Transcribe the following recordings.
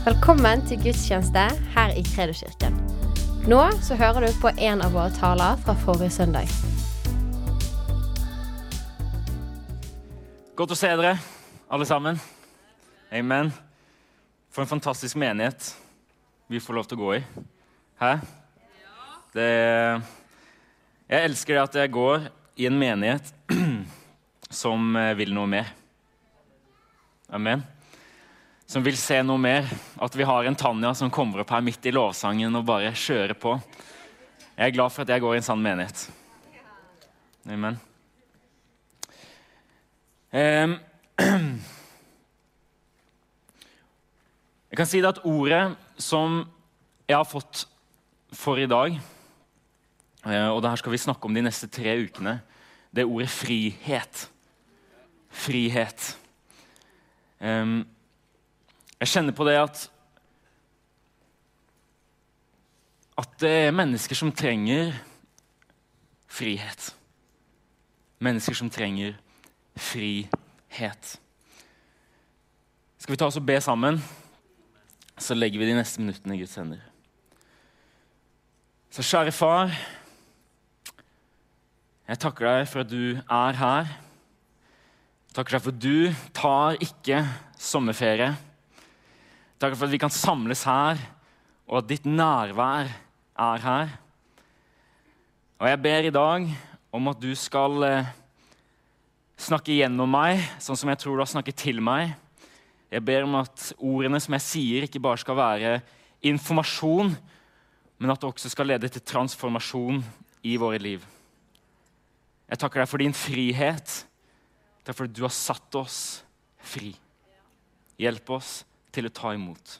Velkommen til gudstjeneste her i Kredoskirken. Nå så hører du på en av våre taler fra forrige søndag. Godt å se dere, alle sammen. Amen. For en fantastisk menighet vi får lov til å gå i. Hæ? Det, jeg elsker det at jeg går i en menighet som eh, vil noe mer. Amen. Som vil se noe mer. At vi har en Tanja som kommer opp her midt i lovsangen og bare kjører på. Jeg er glad for at jeg går i en sann menighet. Amen. Um, Jeg kan si det at ordet som jeg har fått for i dag, eh, og det her skal vi snakke om de neste tre ukene, det er ordet frihet. Frihet. Ehm, jeg kjenner på det at at det er mennesker som trenger frihet. Mennesker som trenger frihet. Skal vi ta oss og be sammen, så legger vi de neste minuttene i Guds hender. Så kjære far, jeg takker deg for at du er her. Jeg takker deg for at du tar ikke sommerferie. Takker for at vi kan samles her, og at ditt nærvær er her. Og jeg ber i dag om at du skal eh, snakke gjennom meg, sånn som jeg tror du har snakket til meg. Jeg ber om at ordene som jeg sier, ikke bare skal være informasjon, men at det også skal lede til transformasjon i våre liv. Jeg takker deg for din frihet. Takk for at du har satt oss fri. Hjelp oss til å ta imot.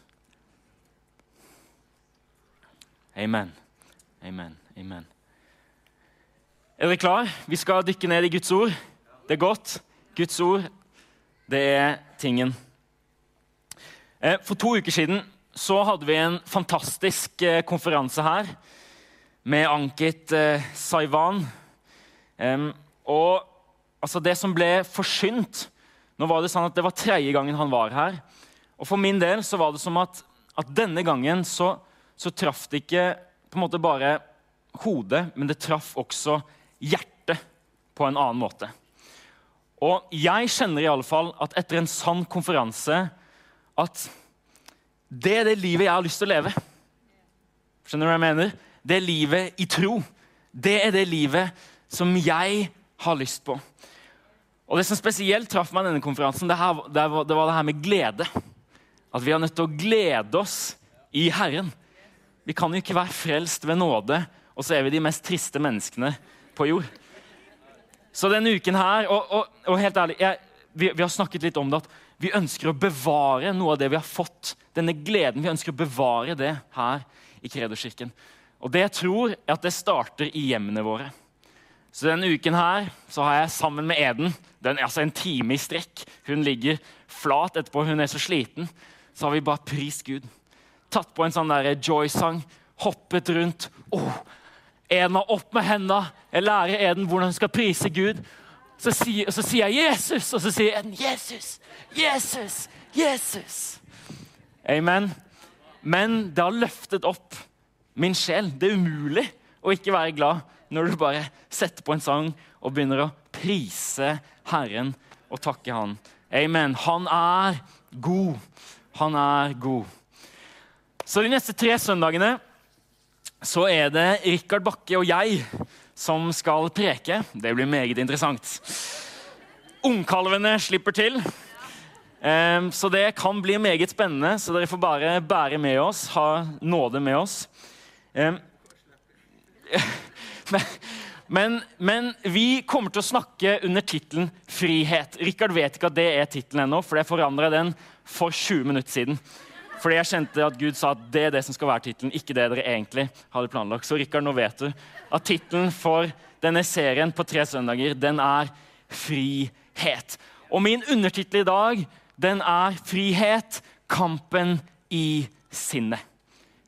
Amen. Amen. Amen. Er dere klare? Vi skal dykke ned i Guds ord. Det er godt. Guds ord, det er tingen. Eh, for to uker siden så hadde vi en fantastisk eh, konferanse her med Ankit eh, Saivan. Og altså, det som ble forsynt Nå var det sånn at det var tredje gangen han var her. Og for min del så var det som at, at denne gangen så, så traff det ikke på en måte bare hodet, men det traff også hjertet på en annen måte. Og jeg kjenner fall at etter en sann konferanse at det er det livet jeg har lyst til å leve. Skjønner du hva jeg mener? Det er livet i tro. Det er det livet som jeg har lyst på. Og Det som spesielt traff meg i denne konferansen, det, her, det, var, det var det her med glede. At vi er nødt til å glede oss i Herren. Vi kan jo ikke være frelst ved nåde, og så er vi de mest triste menneskene på jord. Så denne uken her Og, og, og helt ærlig, jeg, vi, vi, har snakket litt om det, at vi ønsker å bevare noe av det vi har fått. Denne gleden, Vi ønsker å bevare det her i Kredoskirken. Og det jeg tror, er at det starter i hjemmene våre. Så denne uken her så har jeg sammen med Eden den, altså en time i strekk. Hun ligger flat etterpå, hun er så sliten. Så har vi bare prist Gud. Tatt på en sånn joy-sang, hoppet rundt. Oh, Ena opp med hendene. Jeg lærer Eden hvordan hun skal prise Gud. Så sier, så sier jeg 'Jesus', og så sier Eden 'Jesus'. Jesus, Jesus. Amen. Men det har løftet opp min sjel. Det er umulig å ikke være glad når du bare setter på en sang og begynner å prise Herren og takke Han. Amen. Han er god. Han er god. Så de neste tre søndagene så er det Rikard Bakke og jeg som skal preke. Det blir meget interessant. Ungkalvene slipper til. Så det kan bli meget spennende, så dere får bare bære med oss, ha nåde med oss. Men, men, vi kommer til å snakke under tittelen 'Frihet'. Rikard vet ikke at det er tittelen ennå, for det forandra den for 20 minutter siden. Fordi jeg kjente at Gud sa at det er det som skal være tittelen, ikke det dere egentlig hadde planlagt. Så Rikard, nå vet du at tittelen for denne serien på tre søndager, den er 'Frihet'. Og min undertittel i dag, den er 'Frihet kampen i sinnet'.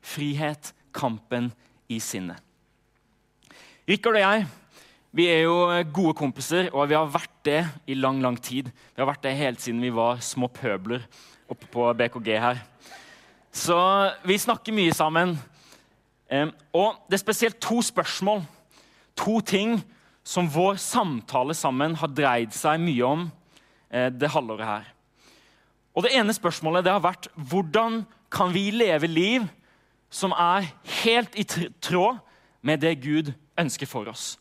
Frihet kampen i sinnet. Rikard og jeg vi er jo gode kompiser, og vi har vært det i lang lang tid. Vi har vært det helt siden vi var små pøbler oppe på BKG her. Så vi snakker mye sammen. Eh, og det er spesielt to spørsmål, to ting, som vår samtale sammen har dreid seg mye om eh, det halvåret her. Og Det ene spørsmålet det har vært hvordan kan vi leve liv som er helt i tråd med det Gud ønsker for oss.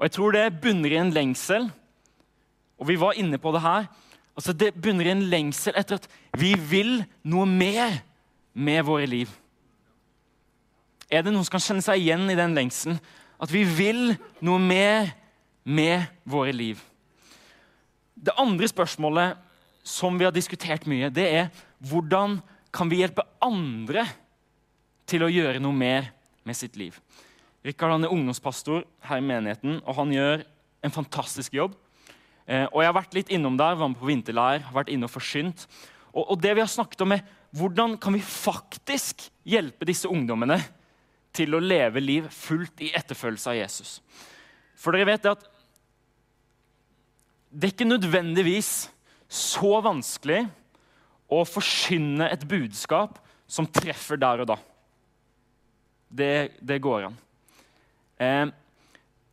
Og Jeg tror det bunner i en lengsel, og vi var inne på det her. altså Det bunner i en lengsel etter at vi vil noe mer med våre liv. Er det noen som kan kjenne seg igjen i den lengselen? At vi vil noe mer med våre liv. Det andre spørsmålet som vi har diskutert mye, det er hvordan kan vi hjelpe andre til å gjøre noe mer med sitt liv? Rikard er ungdomspastor her i menigheten, og han gjør en fantastisk jobb. Eh, og Jeg har vært litt innom der, var med på vinterleir, vært inne og forsynt. Og, og, det vi har snakket om er Hvordan kan vi faktisk hjelpe disse ungdommene til å leve liv fullt i etterfølgelse av Jesus? For dere vet det at det er ikke nødvendigvis så vanskelig å forsyne et budskap som treffer der og da. Det, det går an. Eh,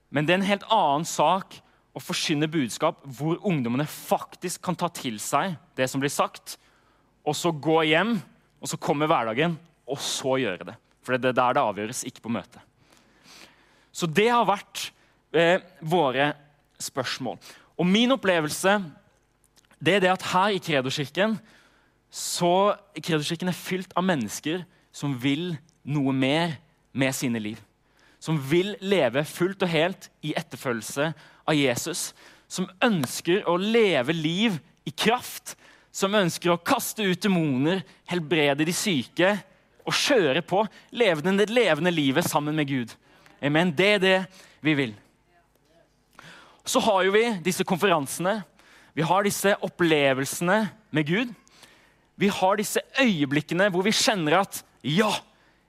men det er en helt annen sak å forsyne budskap hvor ungdommene faktisk kan ta til seg det som blir sagt, og så gå hjem, og så komme hverdagen, og så gjøre det. For det er der det avgjøres, ikke på møtet. Så det har vært eh, våre spørsmål. Og min opplevelse det er det at her i Kredoskirken så Kredoskirken er fylt av mennesker som vil noe mer med sine liv. Som vil leve fullt og helt i etterfølgelse av Jesus. Som ønsker å leve liv i kraft. Som ønsker å kaste ut demoner, helbrede de syke og kjøre på. Leve det levende livet sammen med Gud. Amen. Det er det vi vil. Så har jo vi disse konferansene vi har disse opplevelsene med Gud. Vi har disse øyeblikkene hvor vi kjenner at ja,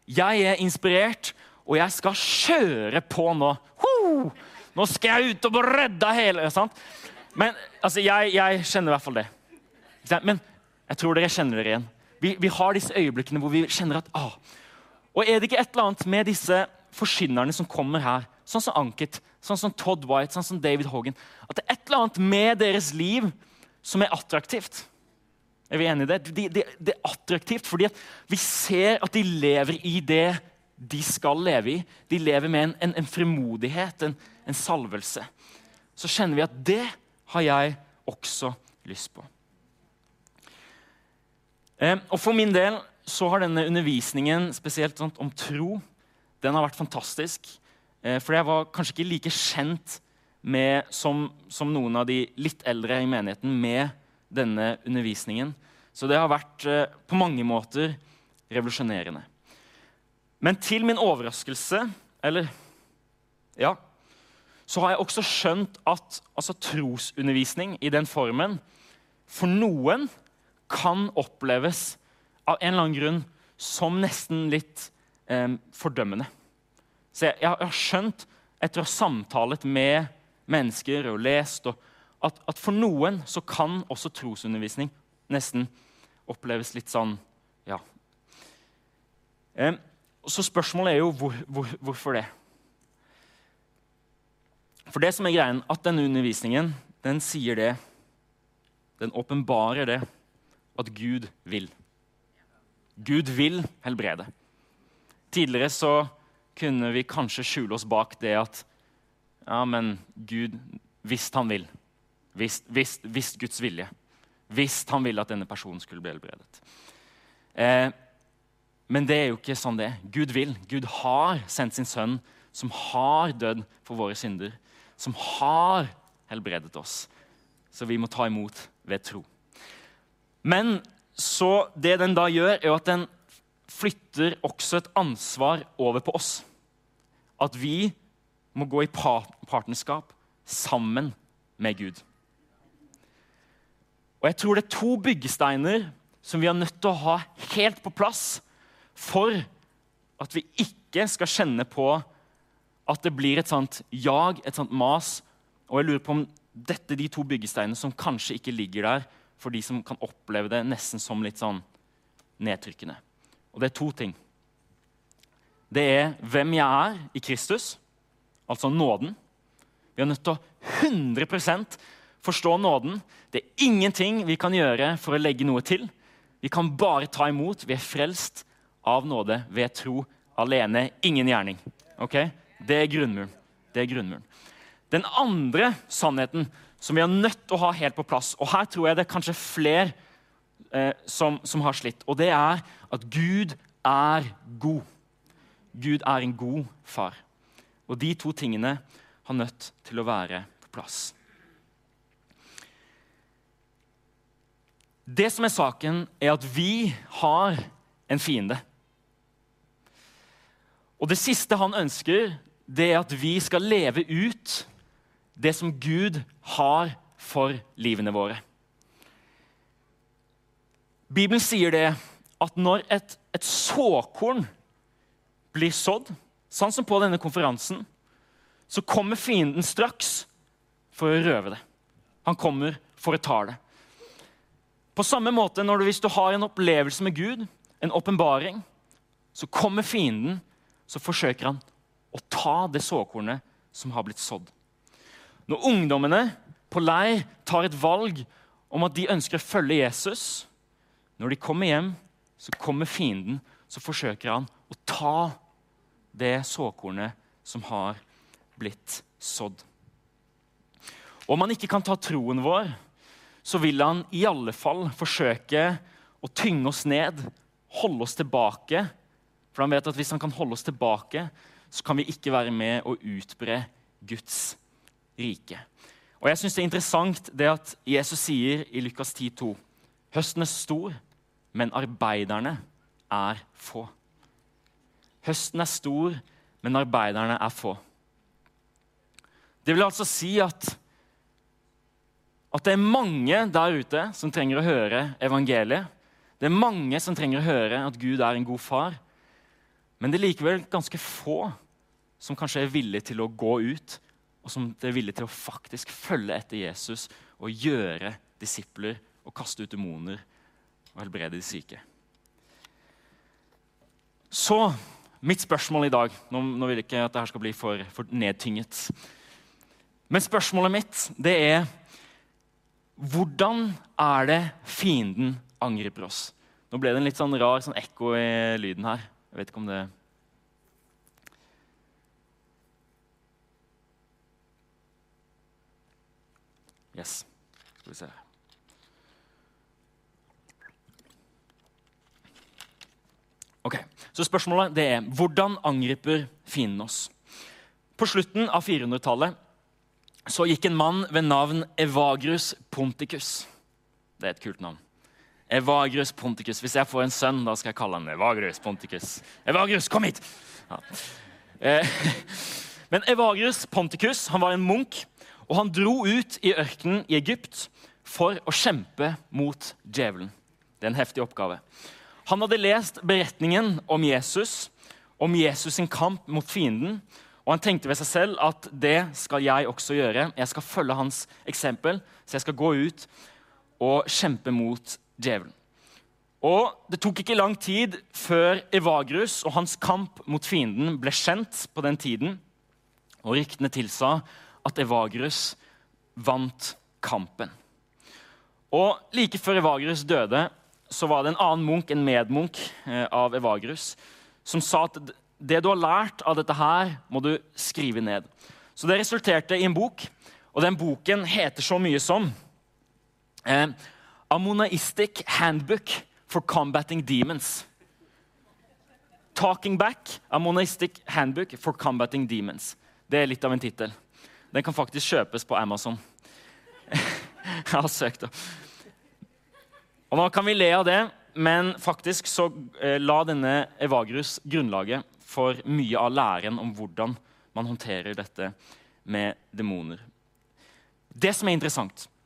jeg er inspirert, og jeg skal kjøre på nå. Ho! Nå skal jeg ut og redde hele sant? Men altså, jeg, jeg, kjenner i hvert fall det. Men jeg tror dere kjenner dere igjen. Vi, vi har disse øyeblikkene hvor vi kjenner at ah. Og er det ikke et eller annet med disse forkynnerne som kommer her, sånn som Ankit, sånn som Todd White, sånn som David Hogan. At det er et eller annet med deres liv som er attraktivt. Er vi enige i det? Det, det, det er attraktivt fordi vi ser at de lever i det de skal leve i. De lever med en, en, en frimodighet, en, en, salvelse. Så kjenner vi at det har jeg også lyst på. Eh, og For min del så har denne undervisningen spesielt sånn, om tro den har vært fantastisk. Eh, for jeg var kanskje ikke like kjent med, som, som, noen av de litt eldre i menigheten med denne undervisningen. Så det har vært eh, på mange måter revolusjonerende. Men til min overraskelse, eller ja, så har jeg også skjønt at altså, trosundervisning i den formen for noen kan oppleves av en eller annen grunn som nesten litt eh, fordømmende. Så jeg, jeg, har skjønt, etter å ha samtalet med mennesker og lest, og at, at, for noen så kan også trosundervisning nesten oppleves litt sånn Ja. Eh, så spørsmålet er jo hvor, hvor, hvorfor det. For det som er greien, at denne undervisningen den sier det Den åpenbarer det at Gud vil. Gud vil helbrede. Tidligere så kunne vi kanskje skjule oss bak det at ja, men Gud Hvis han vil. Hvis Guds vilje. Hvis han ville at denne personen skulle bli helbredet. Eh, men det er jo ikke sånn det er. Gud vil. Gud har sendt sin sønn, som har dødd for våre synder. Som har helbredet oss. Så vi må ta imot ved tro. Men så det den da gjør, er at den flytter også et ansvar over på oss. At vi må gå i partnerskap sammen med Gud. Og jeg tror det er to byggesteiner som vi er nødt til å ha helt på plass for at vi ikke skal kjenne på at det blir et sånt jag, et sånt mas. Og jeg lurer på om dette er de to byggesteinene som kanskje ikke ligger der for de som kan oppleve det nesten som litt sånn nedtrykkende. Og det er to ting. Det er hvem jeg er i Kristus, altså nåden. Vi er nødt til å 100 forstå nåden. Det er ingenting vi kan gjøre for å legge noe til. Vi kan bare ta imot. Vi er frelst av nåde ved tro alene. Ingen gjerning. Ok? Det er grunnmuren. Det er grunnmuren. Den andre sannheten som vi er nødt til å ha helt på plass, og her tror jeg det er kanskje flere eh, som, som har slitt, og det er at Gud er god. Gud er en god far. Og de to tingene har nødt til å være på plass. Det som er saken, er at vi har en fiende. Og det siste han ønsker, det er at vi skal leve ut det som Gud har for livene våre. Bibelen sier det at når et, et såkorn blir sådd, sånn som på denne konferansen, så kommer fienden straks for å røve det. Han kommer for å ta det. På samme måte når du, hvis du har en opplevelse med Gud, en åpenbaring, så kommer fienden, så forsøker han å ta det såkornet som har blitt sådd. Når ungdommene på leir tar et valg om at de ønsker å følge Jesus Når de kommer hjem, så kommer fienden, så forsøker han å ta det såkornet som har blitt sådd. Og om han ikke kan ta troen vår, så vil han i alle fall forsøke å tynge oss ned, holde oss tilbake. For han vet at hvis han kan holde oss tilbake, så kan vi ikke være med å utbre Guds rike. Og jeg synes Det er interessant det at Jesus sier i Lukas 10,2.: Høsten er stor, men arbeiderne er få. Høsten er stor, men arbeiderne er få. Det vil altså si at, at det er mange der ute som trenger å høre evangeliet. Det er mange som trenger å høre at Gud er en god far. Men det er likevel ganske få som kanskje er villige til å gå ut, og som er villige til å faktisk følge etter Jesus og gjøre disipler og kaste ut demoner og helbrede de syke. Så Mitt spørsmål i dag Nå, nå vil jeg ikke at dette skal bli for, for nedtynget. Men spørsmålet mitt det er Hvordan er det fienden angriper oss? Nå ble det en litt sånn rar sånn ekko i lyden her. Jeg vet ikke om det Yes. Skal vi se. Ok, Så spørsmålet det er hvordan angriper fienden oss? På slutten av 400-tallet så gikk en mann ved navn Evagrus Ponticus. Det er et kult navn. Evagrius Ponticus. Hvis jeg får en sønn, da skal jeg kalle han Evagrius Ponticus. Evagrius, kom hit! Ja. Eh, men Evagrius Ponticus han var en munk, og han dro ut i ørkenen i Egypt for å kjempe mot djevelen. Det er en heftig oppgave. Han hadde lest beretningen om Jesus, om Jesus sin kamp mot fienden. Og han tenkte ved seg selv at det skal jeg også gjøre. Jeg skal følge hans eksempel, så jeg skal gå ut og kjempe mot djevelen. Og Det tok ikke lang tid før Evagrus og hans kamp mot fienden ble kjent på den tiden. Og ryktene tilsa at Evagrus vant kampen. Og Like før Evagrus døde, så var det en annen munk, en medmunk eh, av Evagrus, som sa at det du har lært av dette her, må du skrive ned. Så det resulterte i en bok, og den boken heter så mye som eh, Amonaistic Handbook for Combating Demons. Talking Back, Ammonaistic Handbook for Combating Demons. Det er litt av en tittel. Den kan faktisk kjøpes på Amazon. Jeg har søkt. det. Og Nå kan vi le av det, men faktisk så eh, la denne Evagrus grunnlaget for mye av læren om hvordan man håndterer dette med demoner. Det som er interessant, er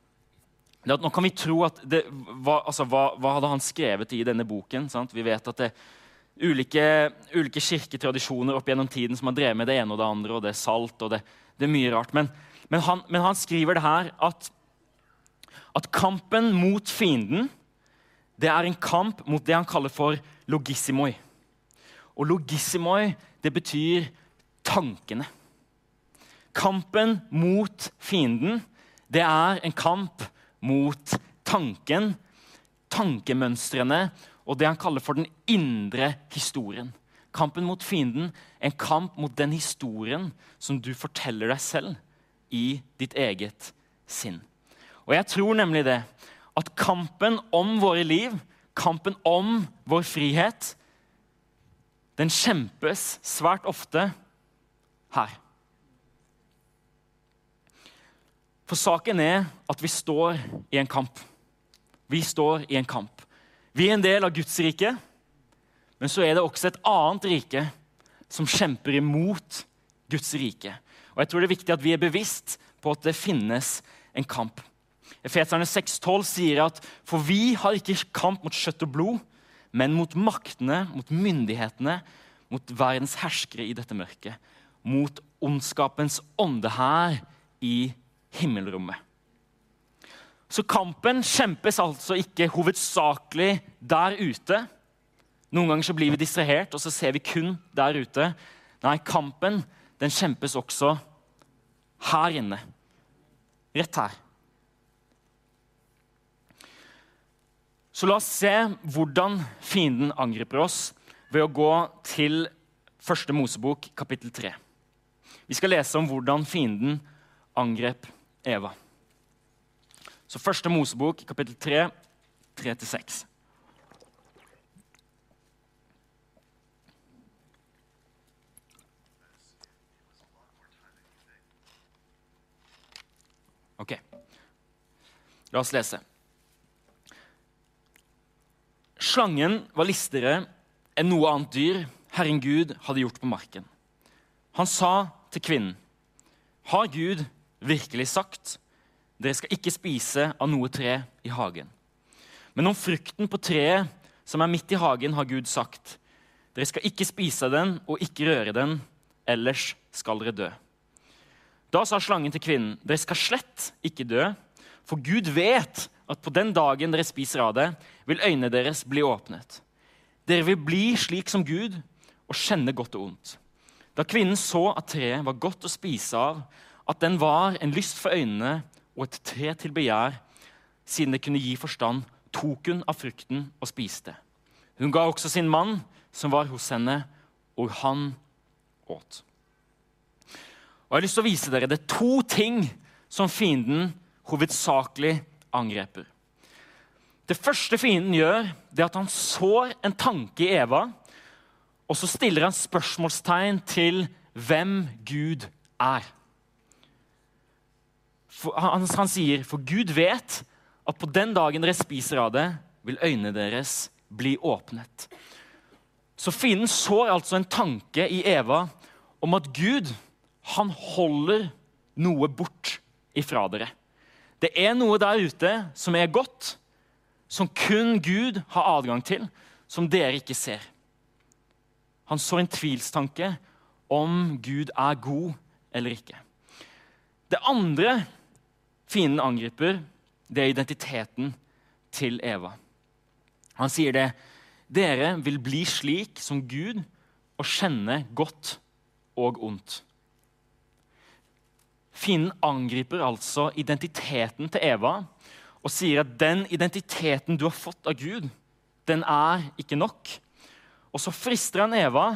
nå kan vi tro at det, hva, altså, hva, hva, hadde han skrevet i denne boken? Sant? Vi vet at det er ulike, ulike kirketradisjoner opp gjennom tiden som har drevet med det ene og det andre, og det er salt, og det, det er mye rart. Men, men, han, men han skriver det her at, at kampen mot fienden det er en kamp mot det han kaller for logissimoi. Og logissimoi, det betyr tankene. Kampen mot fienden, det er en kamp mot tanken, tankemønstrene og det han kaller for den indre historien. Kampen mot fienden, en kamp mot den historien som du forteller deg selv i ditt eget sinn. Og jeg tror nemlig det, at kampen om våre liv, kampen om vår frihet, den kjempes svært ofte her. For saken er at vi står i en kamp. Vi står i en kamp. Vi er en del av Guds rike, men så er det også et annet rike som kjemper imot Guds rike. Og jeg tror det er viktig at vi er bevisst på at det finnes en kamp. Efeserne 6,12 sier at for vi har ikke kamp mot kjøtt og blod, men mot maktene, mot myndighetene, mot verdens herskere i dette mørket. Mot ondskapens ånde her i himmelrommet. Så kampen kjempes altså ikke hovedsakelig der ute. Noen ganger så blir vi distrahert, og så ser vi kun der ute. Nei, kampen den kjempes også her inne. Rett her. Så la oss se hvordan fienden angriper oss ved å gå til første Mosebok, kapittel 3. Vi skal lese om hvordan fienden angrep Eva. Så første Mosebok, kapittel 3, 3-6. Ok. La oss lese. Slangen var listigere enn noe annet dyr Herren Gud hadde gjort på marken. Han sa til kvinnen, 'Har Gud virkelig sagt:" 'Dere skal ikke spise av noe tre i hagen.' Men om frukten på treet som er midt i hagen, har Gud sagt:" 'Dere skal ikke spise av den og ikke røre den, ellers skal dere dø.' Da sa slangen til kvinnen, 'Dere skal slett ikke dø.' For Gud vet at på den dagen dere spiser av det, vil øynene deres bli åpnet. Dere vil bli slik som Gud og kjenne godt og ondt. Da kvinnen så at treet var godt å spise av, at den var en lyst for øynene og et tre til begjær, siden det kunne gi forstand, tok hun av frukten og spiste. Hun ga også sin mann, som var hos henne, og han åt. Og jeg har lyst til å vise dere Det er to ting som fienden hovedsakelig angreper. Det første fienden gjør, det er at han sår en tanke i Eva, og så stiller han spørsmålstegn til hvem Gud er. For, han, han sier, 'For Gud vet at på den dagen dere spiser av det, vil øynene deres bli åpnet.' Så fienden sår altså en tanke i Eva om at Gud han holder noe bort ifra dere. Det er noe der ute som er godt, som kun Gud har adgang til, som dere ikke ser. Han sår en tvilstanke om Gud er god eller ikke. Det andre fienden angriper, det er identiteten til Eva. Han sier det. Dere vil bli slik som Gud og kjenne godt og ondt. Fienden angriper altså identiteten til Eva og sier at den identiteten du har fått av Gud, den er ikke nok. Og så frister han Eva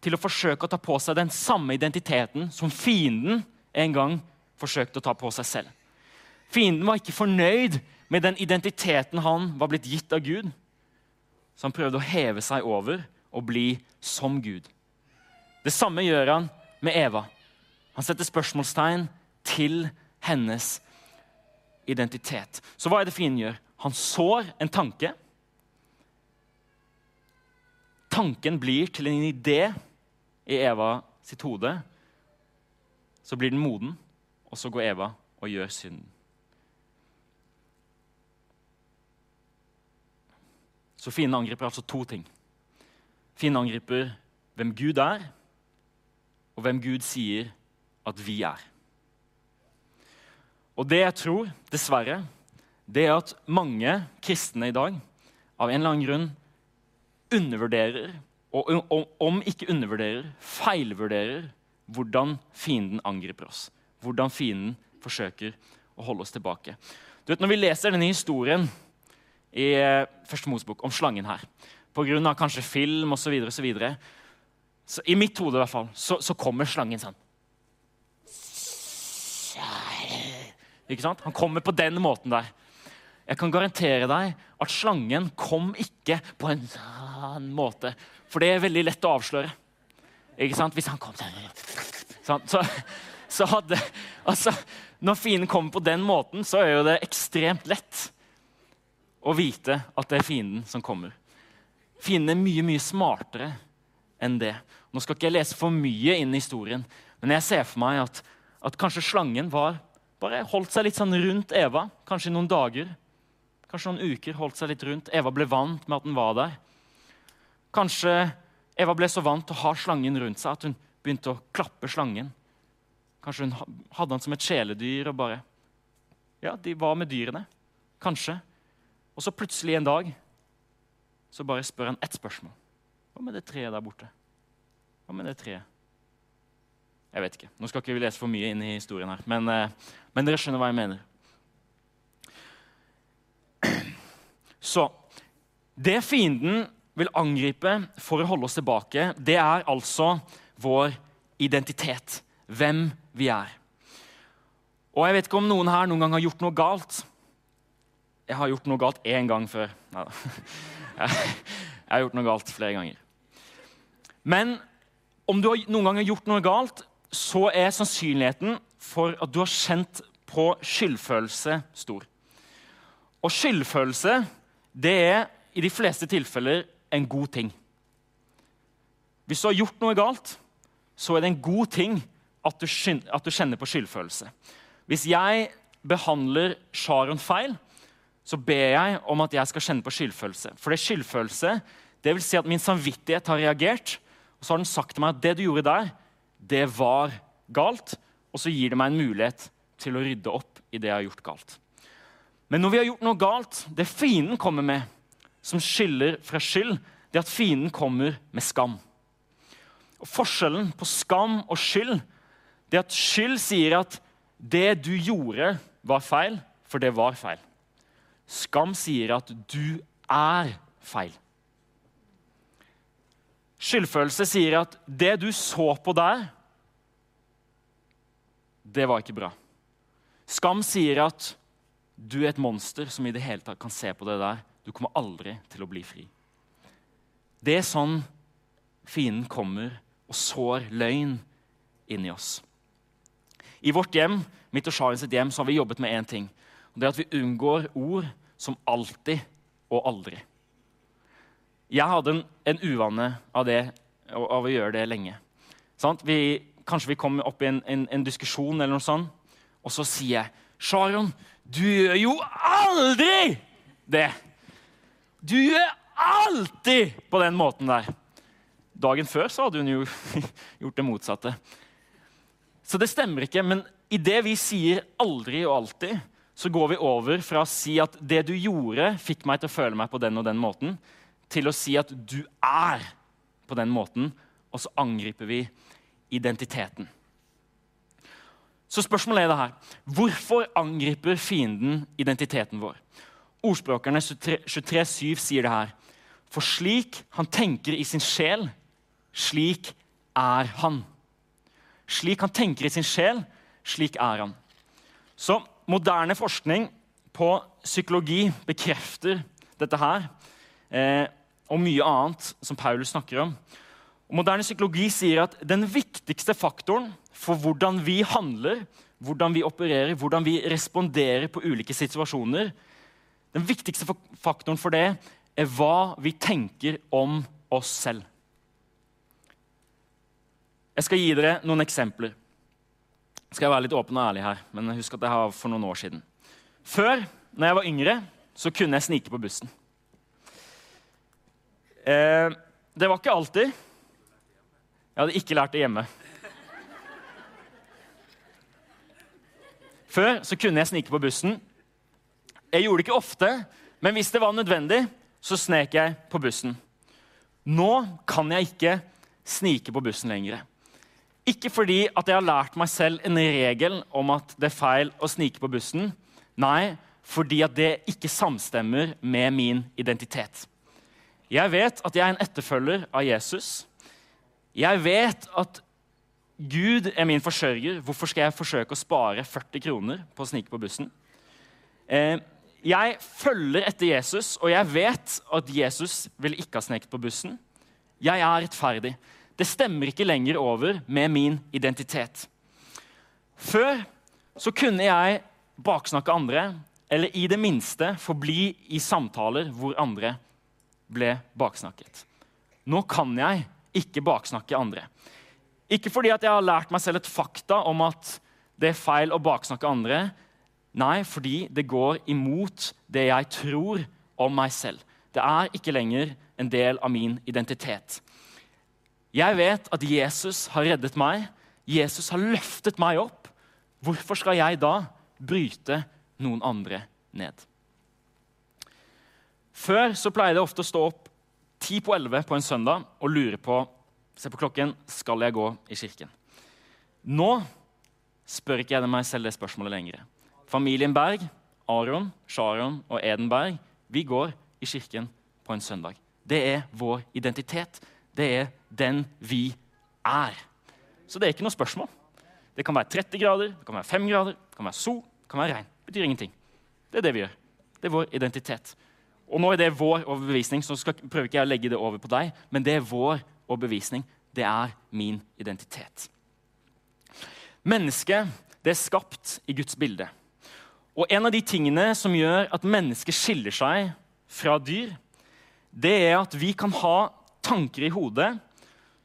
til å forsøke å ta på seg den samme identiteten som fienden en gang forsøkte å ta på seg selv. Fienden var ikke fornøyd med den identiteten han var blitt gitt av Gud. Så han prøvde å heve seg over og bli som Gud. Det samme gjør han med Eva. Han setter spørsmålstegn til hennes identitet. Så hva er det fienden gjør? Han sår en tanke. Tanken blir til en idé i Eva sitt hode. Så blir den moden, og så går Eva og gjør synden. Så fienden angriper altså to ting. Fienden angriper hvem Gud er, og hvem Gud sier at vi er. Og det jeg tror, dessverre, det er at mange kristne i dag av en eller annen grunn undervurderer, og om ikke undervurderer, feilvurderer hvordan fienden angriper oss. Hvordan fienden forsøker å holde oss tilbake. Du vet, Når vi leser denne historien i eh, Første Mosebok om slangen her, pga. kanskje film osv., så I mitt hode i hvert fall, så, så kommer slangen sånn. Ikke sant? Han kommer på den måten der. Jeg kan garantere deg at slangen kom ikke på en sånn måte. For det er veldig lett å avsløre. Ikke sant? Hvis han kom sånn, så, så hadde altså, Når fienden kommer på den måten, så er jo det ekstremt lett å vite at det er fienden som kommer. Fienden er mye, mye smartere enn det. Nå skal ikke jeg lese for mye inn i historien, men jeg ser for meg at, at kanskje slangen var, bare holdt seg litt sånn rundt Eva, kanskje i noen dager. Kanskje noen uker holdt seg litt rundt. Eva ble vant med at den var der. Kanskje Eva ble så vant til å ha slangen rundt seg at hun begynte å klappe slangen. Kanskje hun hadde han som et kjæledyr og bare Ja, de var med dyrene. Kanskje. Og så plutselig en dag så bare spør han ett spørsmål. Hva med det treet der borte? Hva med det treet? Jeg vet ikke. Nå skal ikke vi lese for mye inn i historien her, men, eh, men dere skjønner hva jeg mener. Så det fienden vil angripe for å holde oss tilbake, det er altså vår identitet. Hvem vi er. Og Jeg vet ikke om noen her noen gang har gjort noe galt. Jeg har gjort noe galt én gang før. Neida. Jeg har gjort noe galt flere ganger. Men om du har noen gang har gjort noe galt, så er sannsynligheten for at du har kjent på skyldfølelse stor. Og skyldfølelse det er i de fleste tilfeller en god ting. Hvis du har gjort noe galt, så er det en god ting at du, at du kjenner på skyldfølelse. Hvis jeg behandler Sharon feil, så ber jeg om at jeg skal kjenne på skyldfølelse. For det skyldfølelse, det vil si at min samvittighet har reagert. Og så har den sagt til meg at det du gjorde der, det var galt. Og så gir det meg en mulighet til å rydde opp i det jeg har gjort galt. Men når vi har gjort noe galt, det fienden kommer med, som skiller fra skyld, det er at fienden kommer med skam. Og Forskjellen på skam og skyld det er at skyld sier at det du gjorde, var feil, for det var feil. Skam sier at du er feil. Skyldfølelse sier at det du så på der, det var ikke bra. Skam sier at du er et monster som i det hele tatt kan se på det der. Du kommer aldri til å bli fri. Det er sånn fienden kommer og sår løgn inni oss. I vårt hjem mitt og Sharin sitt hjem, så har vi jobbet med én ting. og det er At vi unngår ord som alltid og aldri. Jeg hadde en, en uvane av, det, av, å gjøre det lenge. Vi, kanskje vi kom opp i en, en, en diskusjon, eller noe sånt, og så sier jeg Sharon, du gjør jo aldri det! Du gjør alltid på den måten der. Dagen før så hadde hun jo gjort det motsatte. Så det stemmer ikke. Men idet vi sier 'aldri' og 'alltid', så går vi over fra å si at 'det du gjorde, fikk meg til å føle meg på den og den måten', til å si at 'du er på den måten', og så angriper vi identiteten. Så spørsmålet er det her. Hvorfor angriper fienden identiteten vår? Ordspråkerne 23.7 sier det her. For slik han tenker i sin sjel, slik er han. Slik han tenker i sin sjel, slik er han. Så moderne forskning på psykologi bekrefter dette her. Eh, og mye annet som Paulus snakker om. Og moderne psykologi sier at den viktigste faktoren for hvordan vi handler, hvordan vi opererer, hvordan vi responderer på ulike situasjoner. Den viktigste faktoren for det er hva vi tenker om oss selv. Jeg skal gi dere noen eksempler. Skal jeg være litt åpen og ærlig her, men husk at det var for noen år siden. Før, når jeg var yngre, så kunne jeg snike på bussen. Eh, det var ikke alltid. Jeg hadde ikke lært det hjemme. Før så kunne jeg snike på bussen. Jeg gjorde det ikke ofte, men hvis det var nødvendig, så snek jeg på bussen. Nå kan jeg ikke snike på bussen lenger. Ikke fordi at jeg har lært meg selv en regel om at det er feil å snike på bussen. Nei, fordi at det ikke samstemmer med min identitet. Jeg vet at jeg er en etterfølger av Jesus. Jeg vet at Gud er min forsørger. Hvorfor skal jeg forsøke å spare 40 kroner på å snike på bussen? Eh, jeg følger etter Jesus, og jeg vet at Jesus vil ikke ha sneket på bussen. Jeg er rettferdig. Det stemmer ikke lenger over med min identitet. Før så kunne jeg baksnakke andre, eller i det minste forbli i samtaler hvor andre ble baksnakket. Nå kan jeg ikke baksnakke andre. Ikke fordi jeg har lært meg selv et fakta om at det er feil å baksnakke andre. Nei, fordi det går imot det jeg tror om meg selv. Det er ikke lenger en del av min identitet. Jeg vet at Jesus har reddet meg. Jesus har løftet meg opp. Hvorfor skal jeg da bryte noen andre ned? Før så pleide jeg ofte å stå opp ti på elleve på en søndag og lure på se på klokken, skal jeg gå i kirken. Nå spør ikke jeg meg selv det spørsmålet lenger. Familien Berg, Aron, Sharon og Eden Berg, vi går i kirken på en søndag. Det er vår identitet. Det er den vi er. Så det er ikke noe spørsmål. Det kan være 30 grader, det kan være 5 grader, det kan være sol, det kan være regn. Det betyr ingenting. Det er det vi gjør. Det er vår identitet. Og nå er det vår overbevisning, så skal, prøver ikke jeg å legge det over på deg, men det er vår overbevisning. Det er min identitet. Mennesket det er skapt i Guds bilde. Og En av de tingene som gjør at mennesket skiller seg fra dyr, det er at vi kan ha tanker i hodet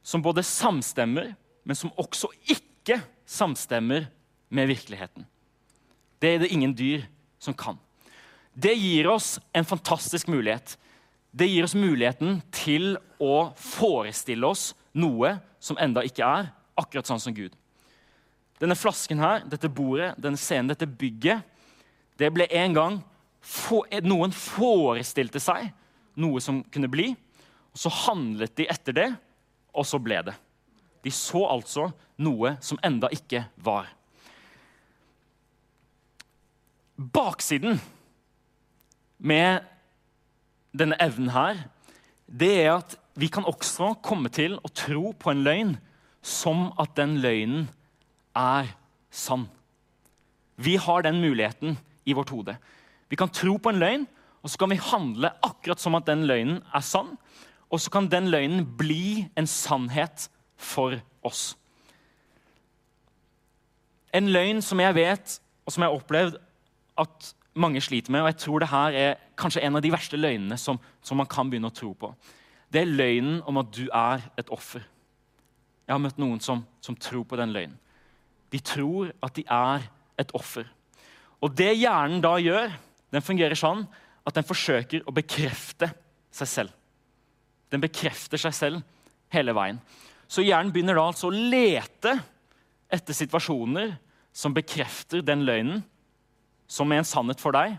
som både samstemmer, men som også ikke samstemmer med virkeligheten. Det er det ingen dyr som kan. Det gir oss en fantastisk mulighet. Det gir oss muligheten til å forestille oss noe som enda ikke er, akkurat sånn som Gud. Denne flasken her, dette bordet, denne scenen, dette bygget, det ble en gang for, Noen forestilte seg noe som kunne bli, så handlet de etter det, og så ble det. De så altså noe som enda ikke var. Baksiden med denne evnen her, det er at vi kan også komme til å tro på en løgn som at den løgnen er sann. Vi har den muligheten i vårt hode. Vi kan tro på en løgn, og så kan vi handle akkurat som at den løgnen er sann. Og så kan den løgnen bli en sannhet for oss. En løgn som jeg vet, og som jeg har opplevd at mange sliter med, og jeg tror det her er kanskje en av de verste løgnene som, som man kan begynne å tro på. Det er løgnen om at du er et offer. Jeg har møtt noen som, som tror på den løgnen. De tror at de er et offer. Og det hjernen da gjør, den fungerer sånn at den forsøker å bekrefte seg selv. Den bekrefter seg selv hele veien. Så hjernen begynner da altså å lete etter situasjoner som bekrefter den løgnen som er en sannhet for deg,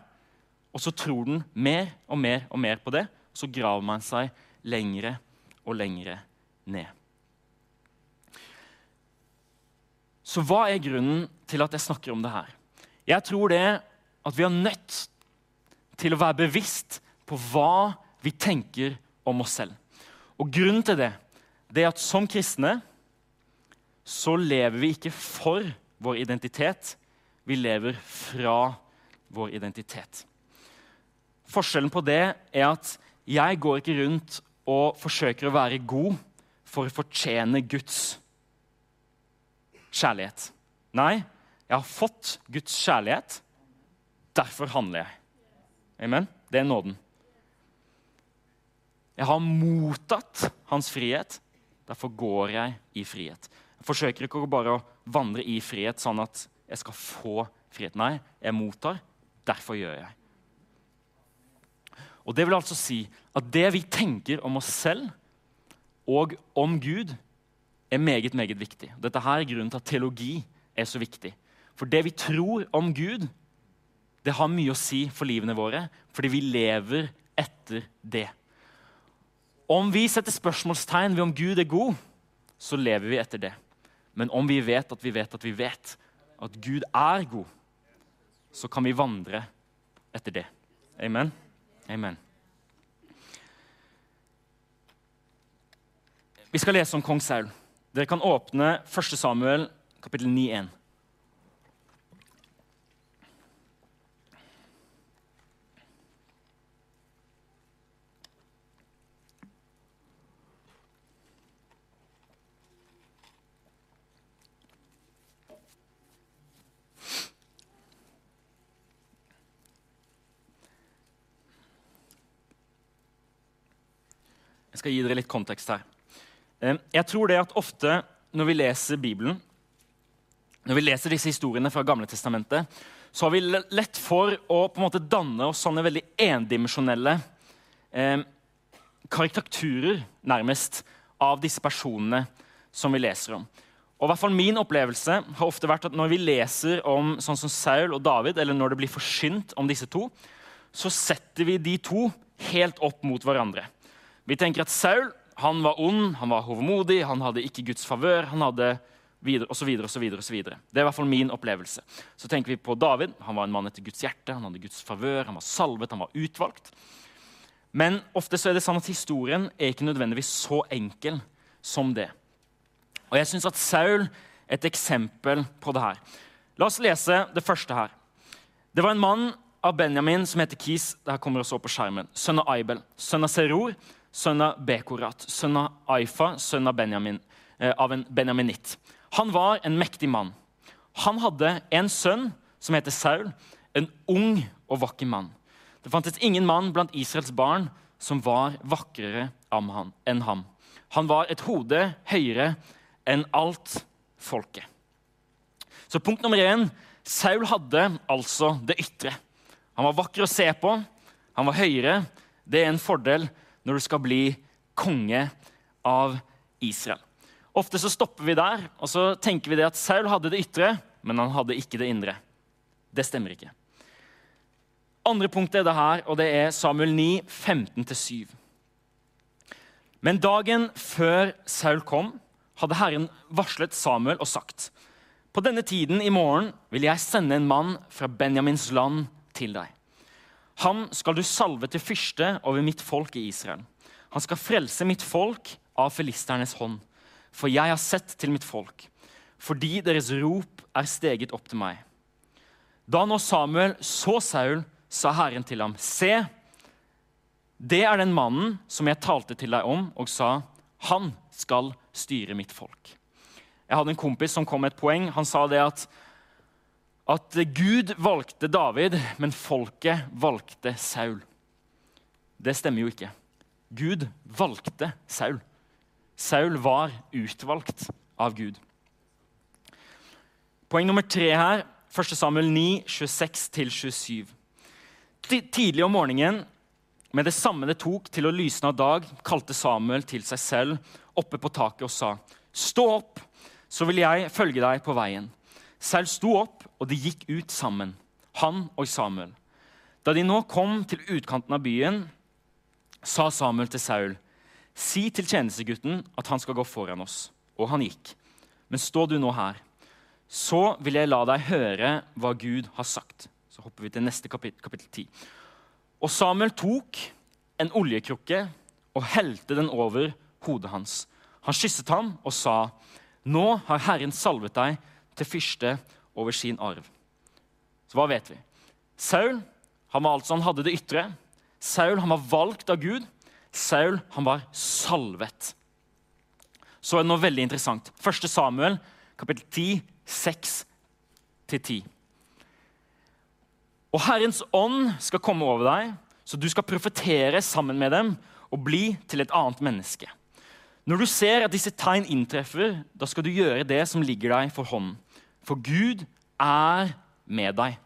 og så tror den mer og mer og mer på det. Og så graver man seg lengre og lengre ned. Så hva er grunnen til at jeg snakker om det her? Jeg tror det at vi er nødt til å være bevisst på hva vi tenker om oss selv. Og grunnen til det, det er at som kristne så lever vi ikke for vår identitet, vi lever fra vår identitet. Forskjellen på det er at jeg går ikke rundt og forsøker å være god for å fortjene Guds kjærlighet. Nei, jeg har fått Guds kjærlighet. Derfor handler jeg. Amen? Det er nåden. Jeg har mottatt hans frihet. Derfor går jeg i frihet. Jeg forsøker ikke bare å vandre i frihet sånn at jeg skal få frihet. Nei, jeg mottar. Derfor gjør jeg. Og Det vil altså si at det vi tenker om oss selv og om Gud, er meget meget viktig. Dette her er grunnen til at teologi er så viktig. For det vi tror om Gud, det har mye å si for livene våre, fordi vi lever etter det. Om vi setter spørsmålstegn ved om Gud er god, så lever vi etter det. Men om vi vet at vi vet at vi vet at Gud er god, så kan vi vandre etter det. Amen. Amen. Vi skal lese om kong Saul. Dere kan åpne 1. Samuel kapittel 9,1. Skal gi dere litt kontekst her. Jeg tror det at ofte når vi leser Bibelen, når vi leser disse historiene fra Gamle Testamentet, så har vi lett for å på en måte danne oss sånne veldig endimensjonelle eh, karikaturer, nærmest, av disse personene som vi leser om. Og hvert fall Min opplevelse har ofte vært at når vi leser om sånn som Saul og David, eller når det blir forsynt om disse to, så setter vi de to helt opp mot hverandre. Vi tenker at Saul han var ond, han var hovmodig, han hadde ikke Guds favør. han hadde og så videre, og så videre, og så videre. Det er i hvert fall min opplevelse. Så tenker vi på David. Han var en mann etter Guds hjerte, han hadde Guds favør, han var salvet, han var utvalgt. Men ofte så er det sånn at historien er ikke nødvendigvis så enkel som det. Og jeg syns at Saul er et eksempel på det her. La oss lese det første her. Det var en mann av Benjamin som heter Kis. Det her kommer også opp på skjermen. Sønn av Aibel, sønn av Seror, sønn av Bekorat, sønn av Aifa, sønn av, Benjamin, eh, av en benjaminitt. Han var en mektig mann. Han hadde en sønn som heter Saul, en ung og vakker mann. Det fantes ingen mann blant Israels barn som var vakrere enn ham. Han var et hode høyere enn alt folket. Så punkt nummer én Saul hadde altså det ytre. Han var vakker å se på, han var høyere. Det er en fordel når du skal bli konge av Israel. Ofte så stopper vi der og så tenker vi det at Saul hadde det ytre, men han hadde ikke det indre. Det stemmer ikke. Andre punktet er det her, og det er Samuel 9, 15-7. Men dagen før Saul kom, hadde Herren varslet Samuel og sagt.: På denne tiden i morgen vil jeg sende en mann fra Benjamins land til deg. Han skal du salve til fyrste over mitt folk i Israel. Han skal frelse mitt folk av filisternes hånd. For jeg har sett til mitt folk, fordi deres rop er steget opp til meg. Da nå Samuel så Saul, sa Herren til ham, Se, det er den mannen som jeg talte til deg om, og sa, han skal styre mitt folk. Jeg hadde en kompis som kom med et poeng. Han sa det at at Gud valgte David, men folket valgte Saul. Det stemmer jo ikke. Gud valgte Saul. Saul var utvalgt av Gud. Poeng nummer tre her, 1. Samuel 9, 26-27. Tidlig om morgenen, med det samme det tok til å lysne av dag, kalte Samuel til seg selv oppe på taket og sa, Stå opp, så vil jeg følge deg på veien. Saul sto opp, og de gikk ut sammen, han og Samuel. Da de nå kom til utkanten av byen, sa Samuel til Saul, si til tjenestegutten at han skal gå foran oss. Og han gikk. Men stå du nå her, så vil jeg la deg høre hva Gud har sagt. Så hopper vi til neste kapittel, kapittel 10. Og Samuel tok en oljekrukke og helte den over hodet hans. Han kysset ham og sa, Nå har Herren salvet deg til fyrste over sin arv. Så hva vet vi? Saul han var altså, han hadde det ytre. Saul han var valgt av Gud. Saul han var salvet. Så er det noe veldig interessant. 1. Samuel, kapittel 10, 6-10. Og Herrens ånd skal komme over deg, så du skal profetere sammen med dem og bli til et annet menneske. Når du ser at disse tegn inntreffer, da skal du gjøre det som ligger deg for hånden. For Gud er med deg.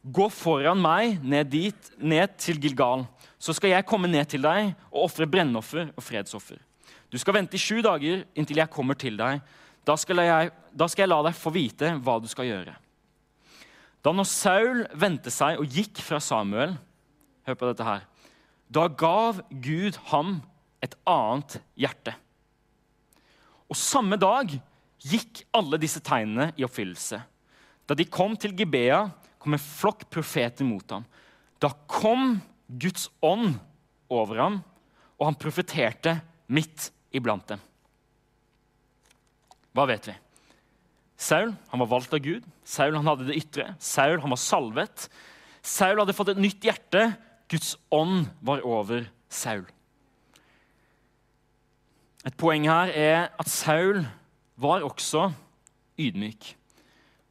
Gå foran meg ned, dit, ned til Gilgal, så skal jeg komme ned til deg og ofre brennoffer og fredsoffer. Du skal vente i sju dager inntil jeg kommer til deg. Da skal, jeg, da skal jeg la deg få vite hva du skal gjøre. Da når Saul vendte seg og gikk fra Samuel Hør på dette her. Da gav Gud ham et annet hjerte. Og samme dag gikk alle disse tegnene i oppfyllelse. Da de kom til Gibea, kom en flokk profeter mot ham. Da kom Guds ånd over ham, og han profeterte midt iblant dem. Hva vet vi? Saul han var valgt av Gud. Saul han hadde det ytre. Saul han var salvet. Saul hadde fått et nytt hjerte. Guds ånd var over Saul. Et poeng her er at Saul var også ydmyk.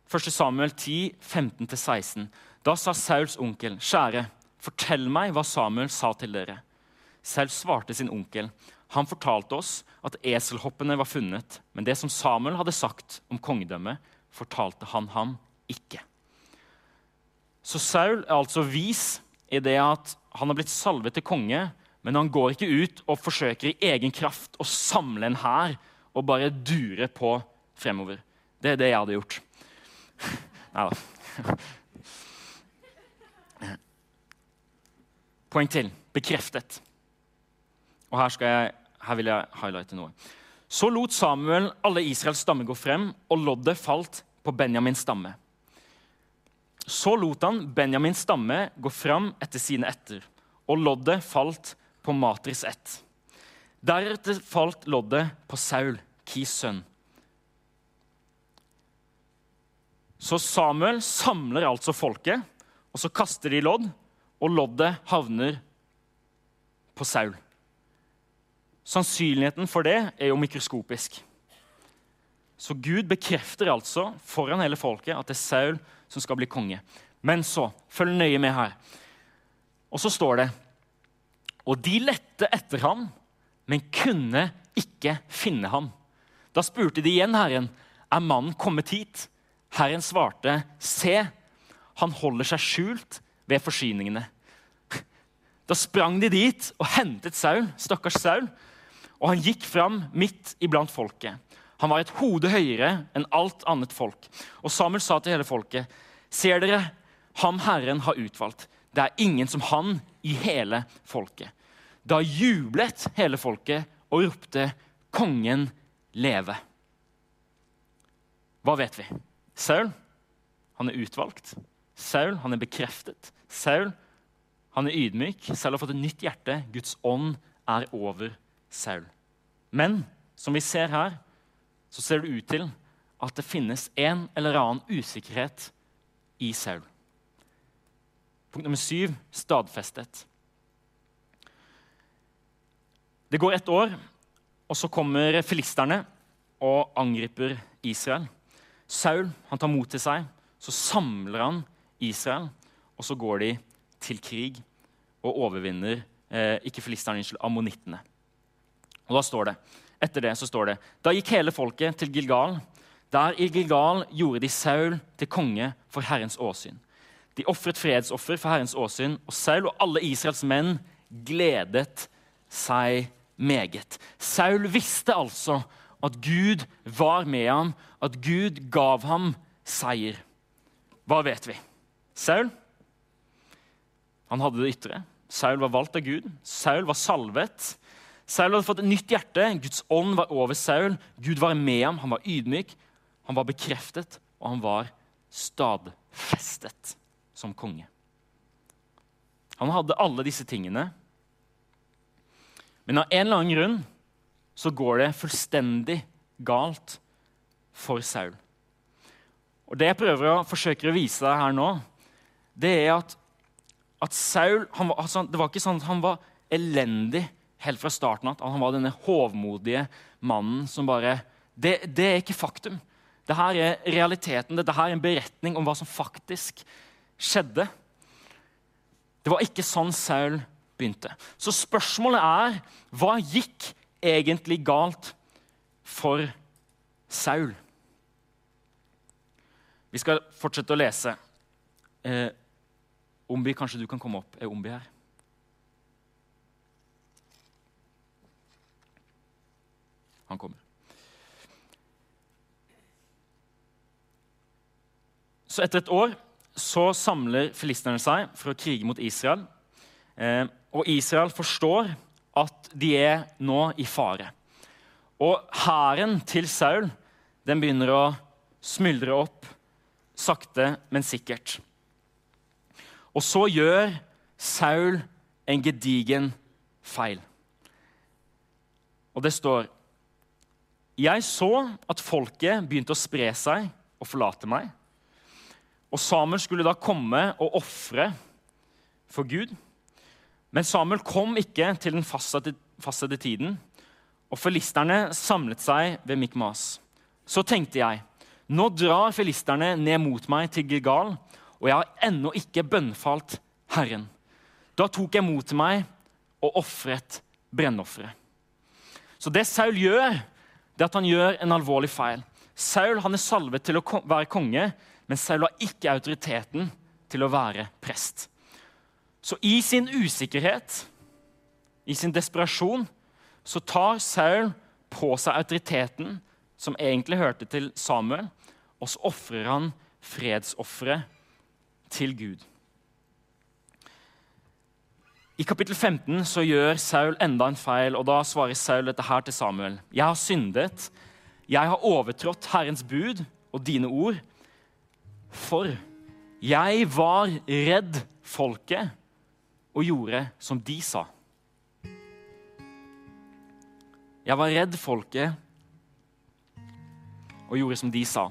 1. Samuel 10, 15-16. Da sa Sauls onkel, 'Kjære, fortell meg hva Samuel sa til dere.' Saul svarte sin onkel. Han fortalte oss at eselhoppene var funnet, men det som Samuel hadde sagt om kongedømmet, fortalte han ham ikke. Så Saul er altså vis i det at han har blitt salvet til konge, men han går ikke ut og forsøker i egen kraft å samle en hær og bare dure på fremover. Det er det jeg hadde gjort. Nei da. Poeng til. Bekreftet. Og her, jeg, her, vil jeg highlighte noe. Så lot Samuel alle Israels stammer gå frem, og loddet falt på Benjamins stamme. Så lot han Benjamins stamme gå fram etter sine etter, og loddet falt på Matris ett. Deretter falt loddet på Saul, Kis sønn. Så Samuel samler altså folket, og så kaster de lodd, og loddet havner på Saul. Sannsynligheten for det er jo mikroskopisk. Så Gud bekrefter altså foran hele folket at det er Saul som skal bli konge. Men så, følg nøye med her. Og så står det Og de lette etter ham, men kunne ikke finne ham. Da spurte de igjen Herren, er mannen kommet hit? Herren svarte, se, han holder seg skjult ved forsyningene. Da sprang de dit og hentet Saul, stakkars Saul, og han gikk fram midt iblant folket. Han var et hode høyere enn alt annet folk. Og Samuel sa til hele folket, ser dere, ham Herren har utvalgt. Det er ingen som han i hele folket. Da jublet hele folket og ropte, kongen leve. Hva vet vi? Saul han er utvalgt. Saul han er bekreftet. Saul han er ydmyk. Saul har fått et nytt hjerte. Guds ånd er over Saul. Men som vi ser her, så ser det ut til at det finnes en eller annen usikkerhet i Saul. Punkt nummer syv stadfestet. Det går ett år, og så kommer filisterne og angriper Israel. Saul han tar mot til seg, så samler han Israel, og så går de til krig og overvinner eh, ikke filisterne, unnskyld, ammonittene. Og da står det, Etter det så står det Da gikk hele folket til Gilgal. Der i Gilgal gjorde de Saul til konge for Herrens åsyn. De ofret fredsoffer for Herrens åsyn, og Saul og alle Israels menn gledet seg meget. Saul visste altså at Gud var med ham, at Gud gav ham seier. Hva vet vi? Saul han hadde det ytre. Saul var valgt av Gud. Saul var salvet. Saul hadde fått et nytt hjerte. Guds ånd var over Saul. Gud var med ham. Han var ydmyk, han var bekreftet, og han var stadfestet som konge. Han hadde alle disse tingene. Men av en eller annen grunn så går det fullstendig galt for Saul. Og Det jeg prøver å forsøke å vise deg her nå, det er at, at Saul var, altså, Det var ikke sånn at han var elendig helt fra starten av. At han var denne hovmodige mannen som bare det, det, er ikke faktum. Dette er realiteten. Dette er en beretning om hva som faktisk skjedde. Det var ikke sånn Saul begynte. Så spørsmålet er hva gikk egentlig galt for Saul? Vi skal fortsette å lese. Eh, Ombi, kanskje du kan komme opp? Er Ombi her? Han kommer. Så etter et år så samler filisterne seg for å krige mot Israel. Eh, og Israel forstår at de er nå i fare. Og hæren til Saul den begynner å smuldre opp sakte, men sikkert. Og så gjør Saul en gedigen feil. Og det står Jeg så at folket begynte å spre seg og forlate meg. Og Samuel skulle da komme og ofre for Gud. Men Samuel kom ikke til den fastsatte, tiden, og filisterne samlet seg ved Mikmas. Så tenkte jeg, nå drar filisterne ned mot meg til Gilgal, og jeg har ennå ikke bønnfalt Herren. Da tok jeg mot meg og ofret brennofferet. Så det Saul gjør, det er at han gjør en alvorlig feil. Saul han er salvet til å være konge, men Saul har ikke autoriteten til å være prest. Så i sin usikkerhet, i sin desperasjon, så tar Saul på seg autoriteten som egentlig hørte til Samuel, og så ofrer han fredsofferet til Gud. I kapittel 15 så gjør Saul enda en feil, og da svarer Saul dette her til Samuel. Jeg har syndet. Jeg har overtrådt Herrens bud og dine ord. For jeg var redd folket og gjorde som de sa. Jeg var redd folket og gjorde som de sa.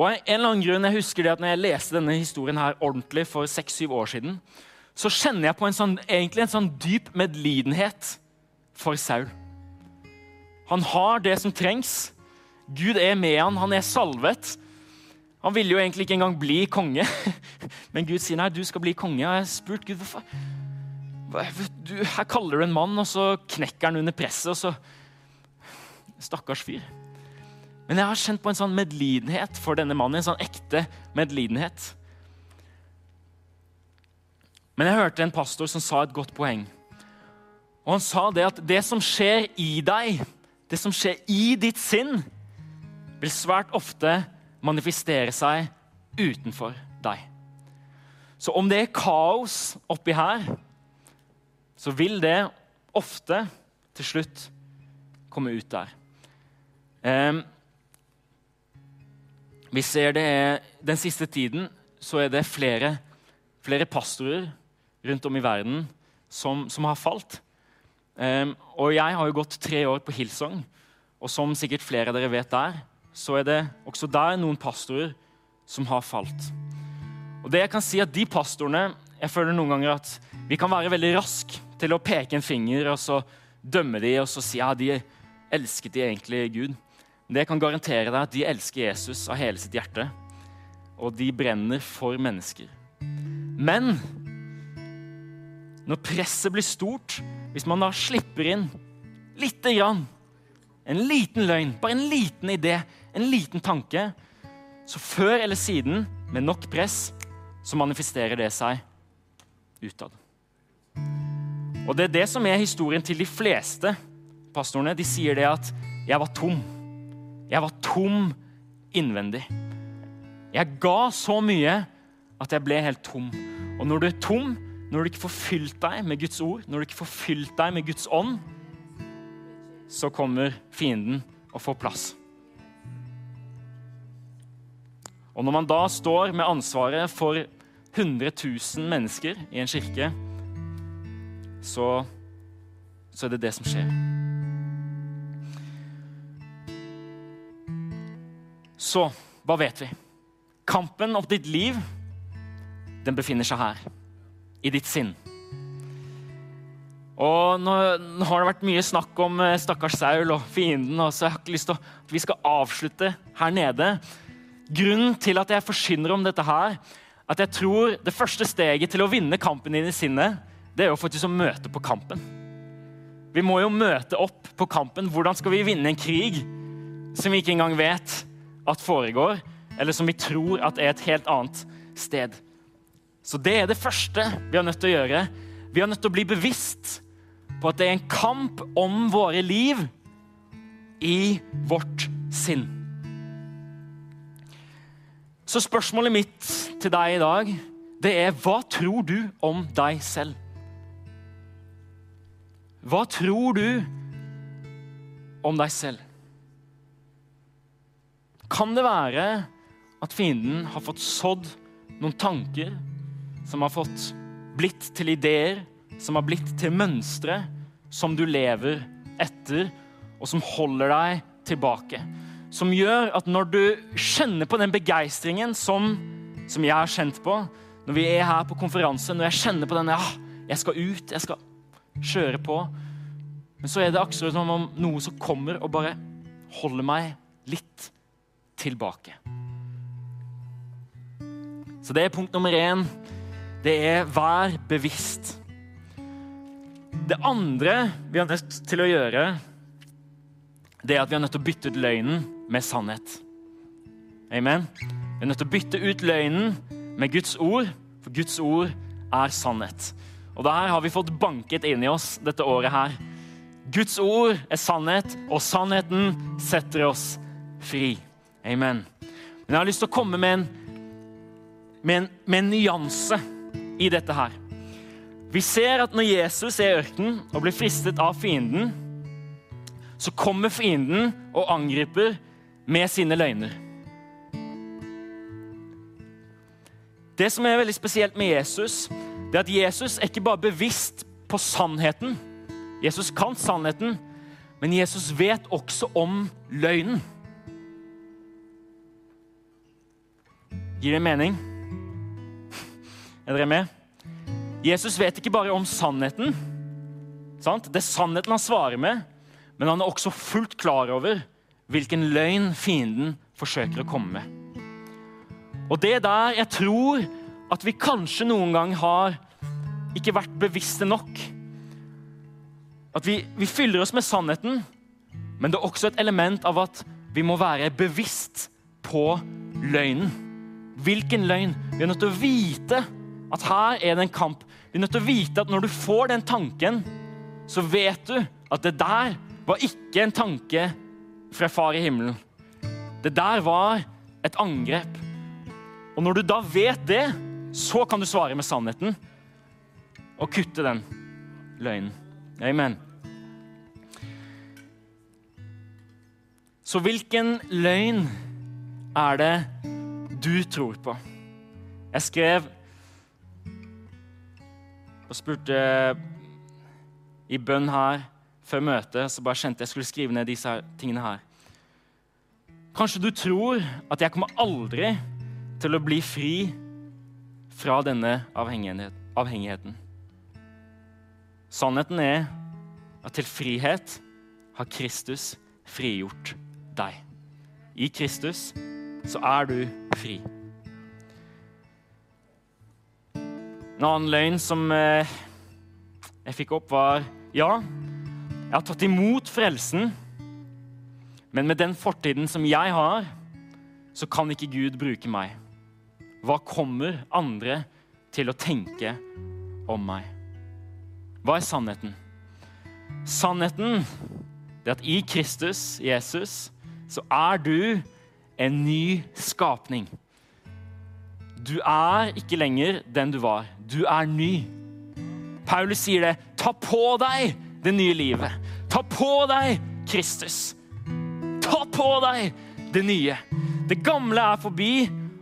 Og en eller annen grunn, jeg husker det at når jeg leste denne historien her ordentlig for seks-syv år siden, så kjenner jeg på en sånn, egentlig en sånn dyp medlidenhet for Saul. Han har det som trengs. Gud er med han, han er salvet. Han ville jo egentlig ikke engang bli konge, men Gud sier nei, du skal bli konge. Og jeg har spurt Gud hvorfor. Du, her kaller du en mann, og så knekker han under presset, og så Stakkars fyr. Men jeg har kjent på en sånn medlidenhet for denne mannen. En sånn ekte medlidenhet. Men jeg hørte en pastor som sa et godt poeng. Og Han sa det at det som skjer i deg, det som skjer i ditt sinn, vil svært ofte manifestere seg utenfor deg. Så om det er kaos oppi her, så vil det ofte til slutt komme ut der. Eh, vi ser det Den siste tiden så er det flere, flere pastorer rundt om i verden som, som har falt. Eh, og jeg har jo gått tre år på Hillsong, og som sikkert flere av dere vet der, så er det også der noen pastorer som har falt. Og det jeg kan si at De pastorene jeg føler noen ganger at vi kan være veldig raske til å peke en finger og så dømme de, og så si ja, de elsket de egentlig Gud. Men det jeg kan garantere deg at de elsker Jesus av hele sitt hjerte. Og de brenner for mennesker. Men når presset blir stort, hvis man da slipper inn lite grann, en liten løgn, bare en liten idé, en liten tanke, så før eller siden, med nok press, så manifesterer det seg utad. Og det er det som er historien til de fleste pastorene. De sier det at 'jeg var tom'. Jeg var tom innvendig. Jeg ga så mye at jeg ble helt tom. Og når du er tom, når du ikke får fylt deg med Guds ord, når du ikke får fylt deg med Guds ånd, så kommer fienden og får plass. Og når man da står med ansvaret for 100 000 mennesker i en kirke, så, så er det det som skjer. Så hva vet vi? Kampen om ditt liv, den befinner seg her. I ditt sinn. Og nå, nå, har det vært mye snakk om eh, stakkars Saul og fienden, og så jeg har ikke lyst til at vi skal avslutte her nede. Grunnen til at jeg forsyner om dette her, at jeg tror det første steget til å vinne kampen inn i sinnet, det er jo faktisk å møte på kampen. Vi må jo møte opp på kampen. Hvordan skal vi vinne en krig som vi ikke engang vet at foregår, eller som vi tror at er et helt annet sted. Så det er det første vi har nødt til å gjøre. Vi har nødt til å bli bevisst på at det er en kamp om våre liv i vårt sinn. Så spørsmålet mitt til deg i dag, det er hva tror du om deg selv? Hva tror du om deg selv? Kan det være at fienden har fått sådd noen tanker som har fått blitt til ideer, som har blitt til mønstre som du lever etter, og som holder deg tilbake? Som gjør at når du kjenner på den begeistringen som, som jeg har kjent på når vi er her på konferanse, når jeg kjenner på den ja, jeg skal ut, jeg skal kjøre på Men så er det akkurat som om noe som kommer og bare holder meg litt tilbake. Så det er punkt nummer én. Det er vær bevisst. Det andre vi er nødt til å gjøre, det er at vi er nødt til å bytte ut løgnen med sannhet. Amen. Vi er nødt til å bytte ut løgnen med Guds ord, for Guds ord er sannhet. Og det her har vi fått banket inn i oss dette året her. Guds ord er sannhet, og sannheten setter oss fri. Amen. Men jeg har lyst til å komme med en, med en, med en nyanse i dette her. Vi ser at når Jesus er i ørkenen og blir fristet av fienden, så kommer fienden og angriper med sine løgner. Det som er veldig spesielt med Jesus, det er at Jesus er ikke bare bevisst på sannheten. Jesus kan sannheten, men Jesus vet også om løgnen. Gir det mening? Er dere med? Jesus vet ikke bare om sannheten. Sant? Det er sannheten han svarer med, men han er også fullt klar over hvilken løgn fienden forsøker å komme med. Og det er der jeg tror at vi kanskje noen gang har ikke vært bevisste nok. At vi, vi fyller oss med sannheten, men det er også et element av at vi må være bevisst på løgnen. Hvilken løgn? Vi er nødt til å vite at her er det en kamp. Vi er nødt til å vite at når du får den tanken, så vet du at det der var ikke en tanke fra far i himmelen. Det der var et angrep. Og når du da vet det, så kan du svare med sannheten og kutte den løgnen. Amen. Så hvilken løgn er det du tror på? Jeg skrev og spurte i bønn her før møtet, så bare kjente jeg skulle skrive ned disse tingene her. Kanskje du tror at jeg kommer aldri til å bli fri fra denne avhengigheten. Sannheten er at til frihet har Kristus frigjort deg. I Kristus så er du fri. En annen løgn som eh, jeg fikk opp, var ja, jeg har tatt imot frelsen, men med den fortiden som jeg har, så kan ikke Gud bruke meg. Hva kommer andre til å tenke om meg? Hva er sannheten? Sannheten er at i Kristus, Jesus, så er du en ny skapning. Du er ikke lenger den du var. Du er ny. Paulus sier det. Ta på deg det nye livet. På deg Kristus. Ta på deg det nye. Det gamle er forbi,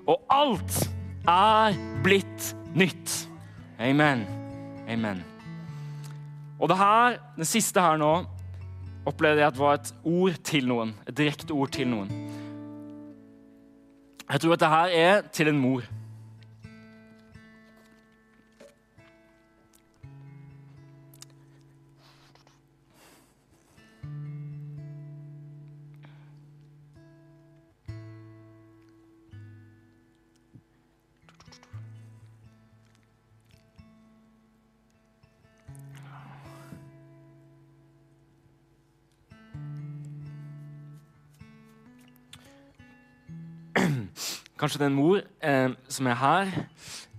og alt er blitt nytt. Amen. Amen. Og det her, det siste her nå opplevde jeg at var et ord til noen. Et direkte ord til noen. Jeg tror at det her er til en mor. Kanskje det er en mor eh, som er her,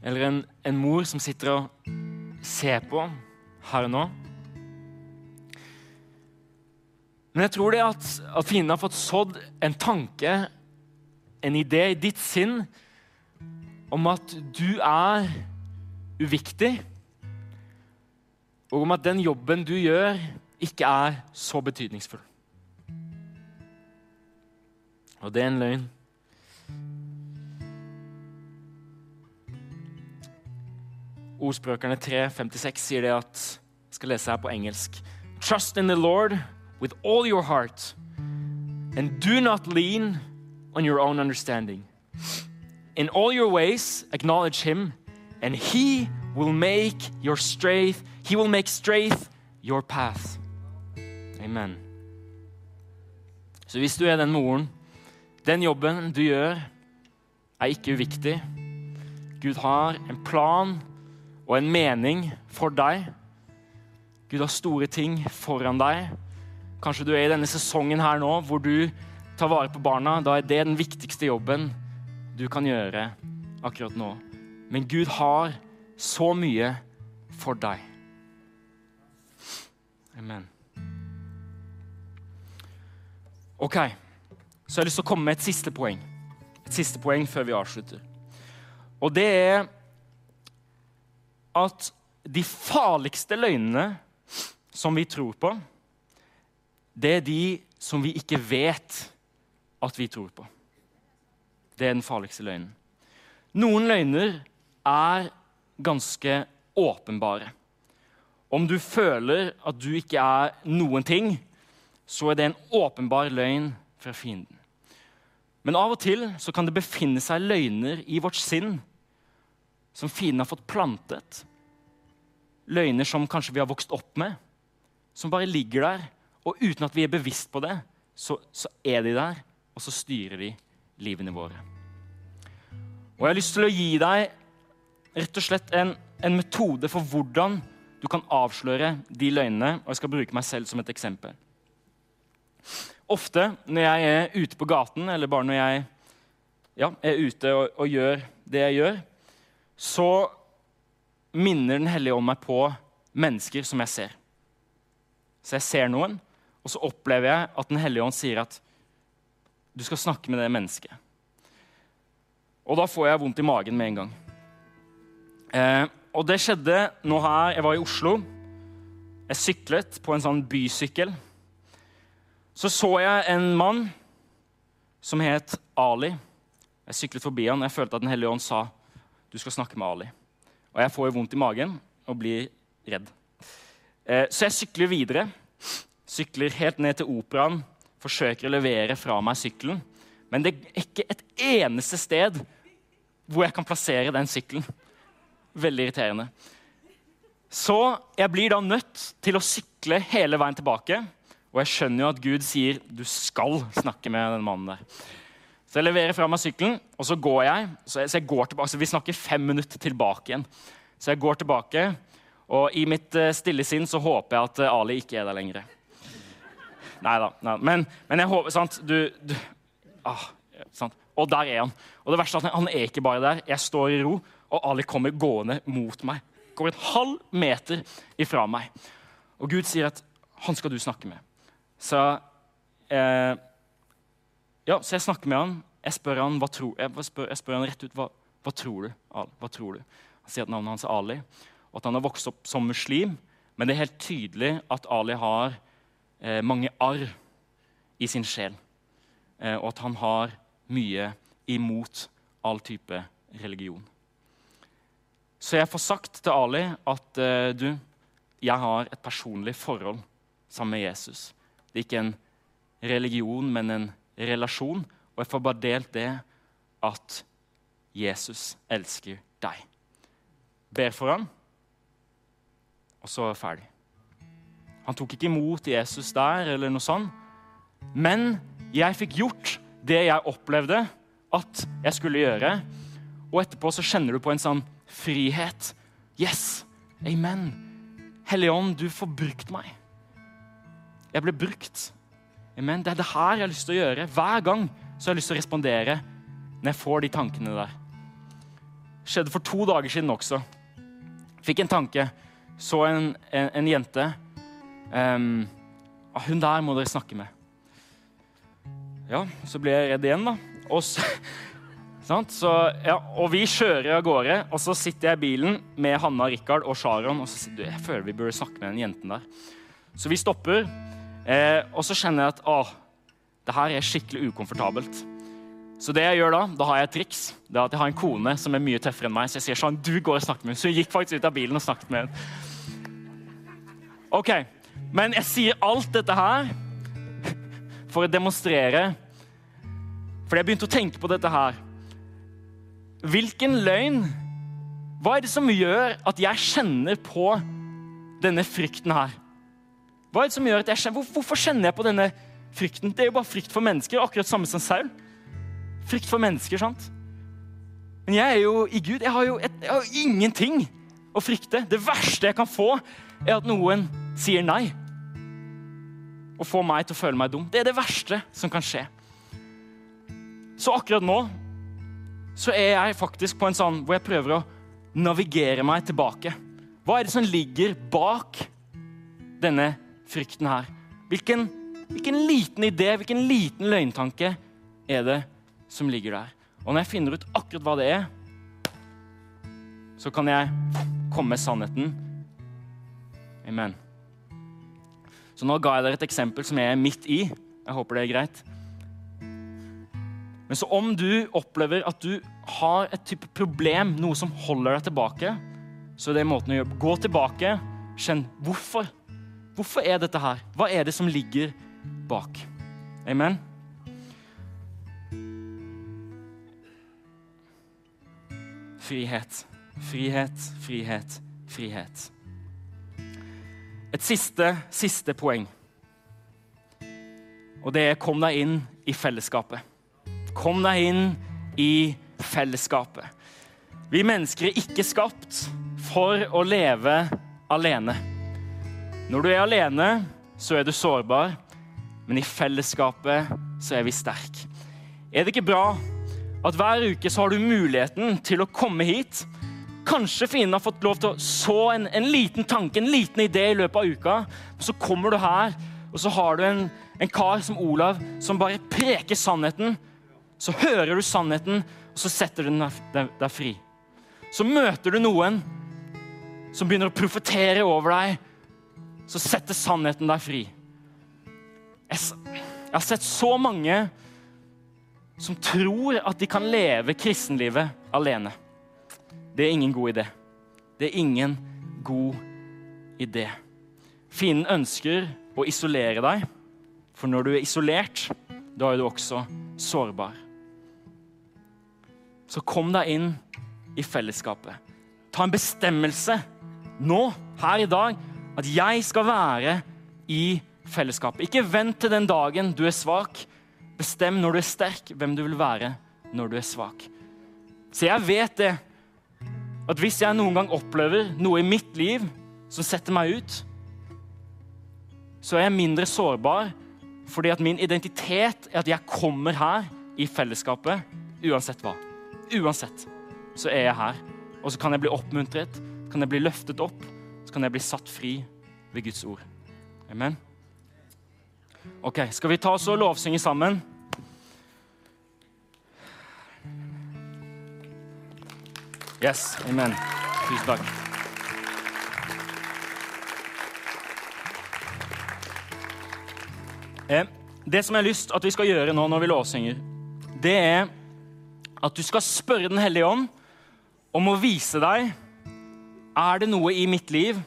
eller en, en, mor som sitter og ser på her og nå. Men jeg tror det at, at fienden har fått sådd en tanke, en idé i ditt sinn, om at du er uviktig. og om at den jobben du gjør, ikke er så betydningsfull. Og det er en løgn. Ordspråkerne 3.56 sier det at Jeg skal lese her på engelsk. Trust in the Lord with all your heart, and do not lean on your own understanding. In all your ways, acknowledge him, and he will make your straight, he will make straight your path. Amen. Så hvis du er den moren, den jobben du gjør, er ikke uviktig. Gud har en plan og en mening for deg. Gud har store ting foran deg. Kanskje du er i denne sesongen her nå hvor du tar vare på barna. Da er det den viktigste jobben du kan gjøre akkurat nå. Men Gud har så mye for deg. Amen. Ok, så jeg har lyst til å komme med et siste poeng. Et siste poeng før vi avslutter. Og det er at de farligste løgnene som vi tror på, det er de som vi ikke vet at vi tror på. Det er den farligste løgnen. Noen løgner er ganske åpenbare. Om du føler at du ikke er noen ting, så er det en åpenbar løgn fra fienden. Men av og til kan det befinne seg løgner i vårt sinn som fienden har fått plantet. Løgner som kanskje vi har vokst opp med, som bare ligger der. Og uten at vi er bevisst på det, så, så er de der, og så styrer de livene våre. Og Jeg har lyst til å gi deg rett og slett en, en metode for hvordan du kan avsløre de løgnene. Og jeg skal bruke meg selv som et eksempel. Ofte når jeg er ute på gaten, eller bare når jeg ja, er ute og, og gjør det jeg gjør, så minner Den hellige ånd meg på mennesker som jeg ser. Så jeg ser noen, og så opplever jeg at Den hellige ånd sier at du skal snakke med det mennesket. Og da får jeg vondt i magen med en gang. Eh, og det skjedde nå her Jeg var i Oslo. Jeg syklet på en sånn bysykkel. Så så jeg en mann som het Ali. Jeg syklet forbi han. Jeg følte at Den hellige ånd sa du skal snakke med Ali. Og jeg får jo vondt i magen og blir redd. Eh, så jeg sykler videre. Sykler helt ned til operaen. Forsøker å levere fra meg sykkelen. Men det er ikke et eneste sted hvor jeg kan plassere den sykkelen. Veldig irriterende. Så jeg blir da nødt til å sykle hele veien tilbake. Og jeg skjønner jo at Gud sier du skal snakke med den mannen der. Så jeg leverer fra meg sykkelen, og så går jeg. Så jeg, så jeg går tilbake, så Vi snakker fem minutter tilbake igjen. Så jeg går tilbake, og i mitt uh, stille sinn så håper jeg at uh, Ali ikke er der lenger. Nei da. Men, men, jeg håper sant, du, du ah, sant. Og der er han. Og det verste er at han er ikke bare der. Jeg står i ro, og Ali kommer gående mot meg. Går en halv meter ifra meg. Og Gud sier at han skal du snakke med. Så eh, ja, så jeg snakker med han. Jeg spør han, tro, jeg spør, jeg spør han rett ut hva, hva, tror du, hva tror du. Han sier at navnet hans er Ali, og at han har vokst opp som muslim. Men det er helt tydelig at Ali har eh, mange arr i sin sjel. Eh, og at han har mye imot all type religion. Så jeg får sagt til Ali at eh, du, jeg har et personlig forhold sammen med Jesus. Det er ikke en religion, men en relasjon. Og jeg får bare delt det at Jesus elsker deg. Ber for ham, og så er jeg ferdig. Han tok ikke imot Jesus der, eller noe sånt. Men jeg fikk gjort det jeg opplevde at jeg skulle gjøre. Og etterpå så kjenner du på en sånn frihet. Yes! Amen. Hellige Ånd, du får brukt meg. Jeg ble brukt. Amen. Det er det her jeg har lyst til å gjøre. Hver gang så har jeg lyst til å respondere når jeg får de tankene der. Skjedde for to dager siden også. Fikk en tanke. Så en, en, en jente. Um, hun der må dere snakke med. Ja, så ble jeg redd igjen, da. Og så? Så, ja, og vi kjører av gårde, og så sitter jeg i bilen med Hanna, Rikard og Sharon. Og så sier jeg føler vi burde snakke med den jenten der. Så vi stopper, eh, og så kjenner jeg at å, det her er skikkelig ukomfortabelt. Så det jeg gjør da, da har jeg et triks. Det er at Jeg har en kone som er mye tøffere enn meg. Så jeg sier sånn, du går og snakker med henne. Så hun gikk faktisk ut av bilen og snakket med henne. Ok, Men jeg sier alt dette her for å demonstrere. For jeg begynte å tenke på dette her. Hvilken løgn Hva er det som gjør at jeg kjenner på denne frykten her? Hva er det som gjør at jeg kjenner, Hvorfor kjenner jeg på denne frykten? Det er jo bare frykt for mennesker, akkurat samme som Saul. Frykt for mennesker, sant? Men jeg er jo i Gud. Jeg har jo, et, jeg har jo ingenting å frykte. Det verste jeg kan få, er at noen sier nei. Og får meg til å føle meg dum. Det er det verste som kan skje. Så akkurat nå så er jeg faktisk på en sånn hvor jeg prøver å navigere meg tilbake. Hva er det som ligger bak denne frykten her? Hvilken, hvilken liten idé, hvilken liten løgntanke er det som ligger der? Og når jeg finner ut akkurat hva det er, så kan jeg komme med sannheten. Amen. Så nå ga jeg dere et eksempel som jeg er midt i. Jeg håper det er greit. Men så om du opplever at du har et type problem, noe som holder deg tilbake, så er det måten å gjøre Gå tilbake, kjenn hvorfor. Hvorfor er dette her? Hva er det som ligger bak? Amen? Frihet, frihet, frihet, frihet. Et siste, siste poeng. Og det er kom deg inn i fellesskapet. Kom deg inn i fellesskapet. Vi mennesker er ikke skapt for å leve alene. Når du er alene, så er du sårbar, men i fellesskapet så er vi sterke. Er det ikke bra at hver uke så har du muligheten til å komme hit? Kanskje fienden har fått lov til å så en, en, liten tanke, en liten idé i løpet av uka. Så kommer du her, og så har du en, en kar som Olav som bare preker sannheten så hører du sannheten, og så setter du den deg fri. Så møter du noen som begynner å profetere over deg, så setter sannheten deg fri. Jeg, har sett så mange som tror at de kan leve kristenlivet alene. Det er ingen god idé. Det er ingen god idé. Fienden ønsker å isolere deg, for når du er isolert, da er du også sårbar. Så kom deg inn i fellesskapet. Ta en bestemmelse nå, her i dag, at jeg skal være i fellesskapet. Ikke vent til den dagen du er svak. Bestem når du er sterk, hvem du vil være når du er svak. Så jeg vet det, at hvis jeg noen gang opplever noe i mitt liv som setter meg ut, så er jeg mindre sårbar fordi at min identitet er at jeg kommer her i fellesskapet uansett hva. Uansett så er jeg her. Og så kan jeg bli oppmuntret, kan jeg bli løftet opp, så kan jeg bli satt fri ved Guds ord. Amen. Ok, Skal vi ta oss og lovsynge sammen? Yes. Amen. Tusen takk. Eh, det som jeg har lyst at vi skal gjøre nå når vi lovsynger, det er at du skal spørre Den hellige ånd om å vise deg er det noe i mitt liv.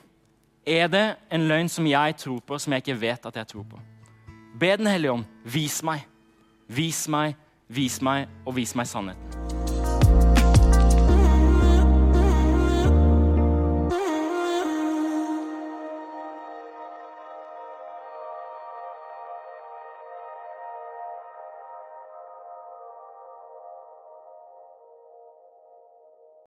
Er det en løgn som jeg tror på, som jeg ikke vet at jeg tror på? Be Den hellige ånd, vis meg. Vis meg, vis meg og vis meg sannheten.